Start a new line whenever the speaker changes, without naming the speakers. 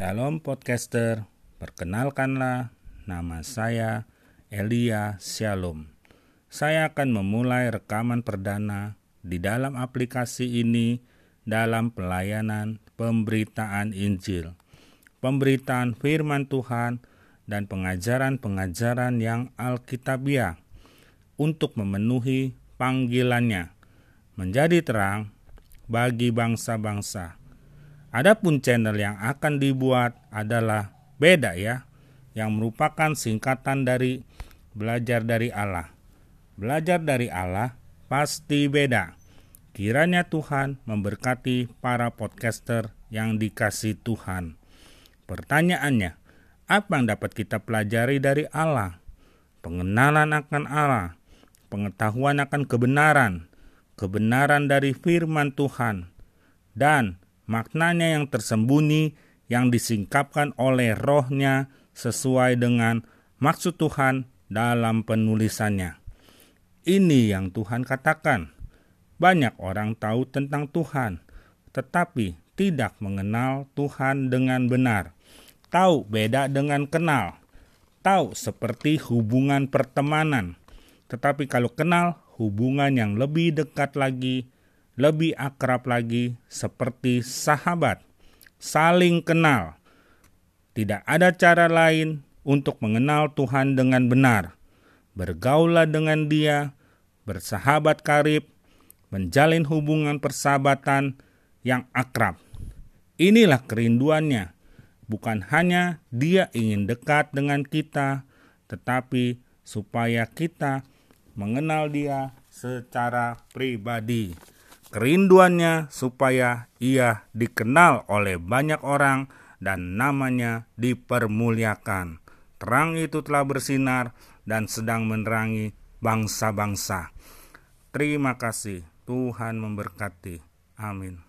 Shalom podcaster, perkenalkanlah nama saya Elia Shalom. Saya akan memulai rekaman perdana di dalam aplikasi ini dalam pelayanan pemberitaan Injil, pemberitaan firman Tuhan, dan pengajaran-pengajaran yang alkitabiah untuk memenuhi panggilannya, menjadi terang bagi bangsa-bangsa Adapun channel yang akan dibuat adalah beda ya, yang merupakan singkatan dari belajar dari Allah. Belajar dari Allah pasti beda. Kiranya Tuhan memberkati para podcaster yang dikasih Tuhan. Pertanyaannya, apa yang dapat kita pelajari dari Allah? Pengenalan akan Allah, pengetahuan akan kebenaran, kebenaran dari firman Tuhan, dan maknanya yang tersembunyi yang disingkapkan oleh rohnya sesuai dengan maksud Tuhan dalam penulisannya. Ini yang Tuhan katakan. Banyak orang tahu tentang Tuhan, tetapi tidak mengenal Tuhan dengan benar. Tahu beda dengan kenal. Tahu seperti hubungan pertemanan. Tetapi kalau kenal, hubungan yang lebih dekat lagi lebih akrab lagi seperti sahabat, saling kenal. Tidak ada cara lain untuk mengenal Tuhan dengan benar. Bergaulah dengan Dia, bersahabat karib, menjalin hubungan persahabatan yang akrab. Inilah kerinduannya, bukan hanya Dia ingin dekat dengan kita, tetapi supaya kita mengenal Dia secara pribadi. Kerinduannya supaya ia dikenal oleh banyak orang dan namanya dipermuliakan. Terang itu telah bersinar dan sedang menerangi bangsa-bangsa. Terima kasih, Tuhan memberkati. Amin.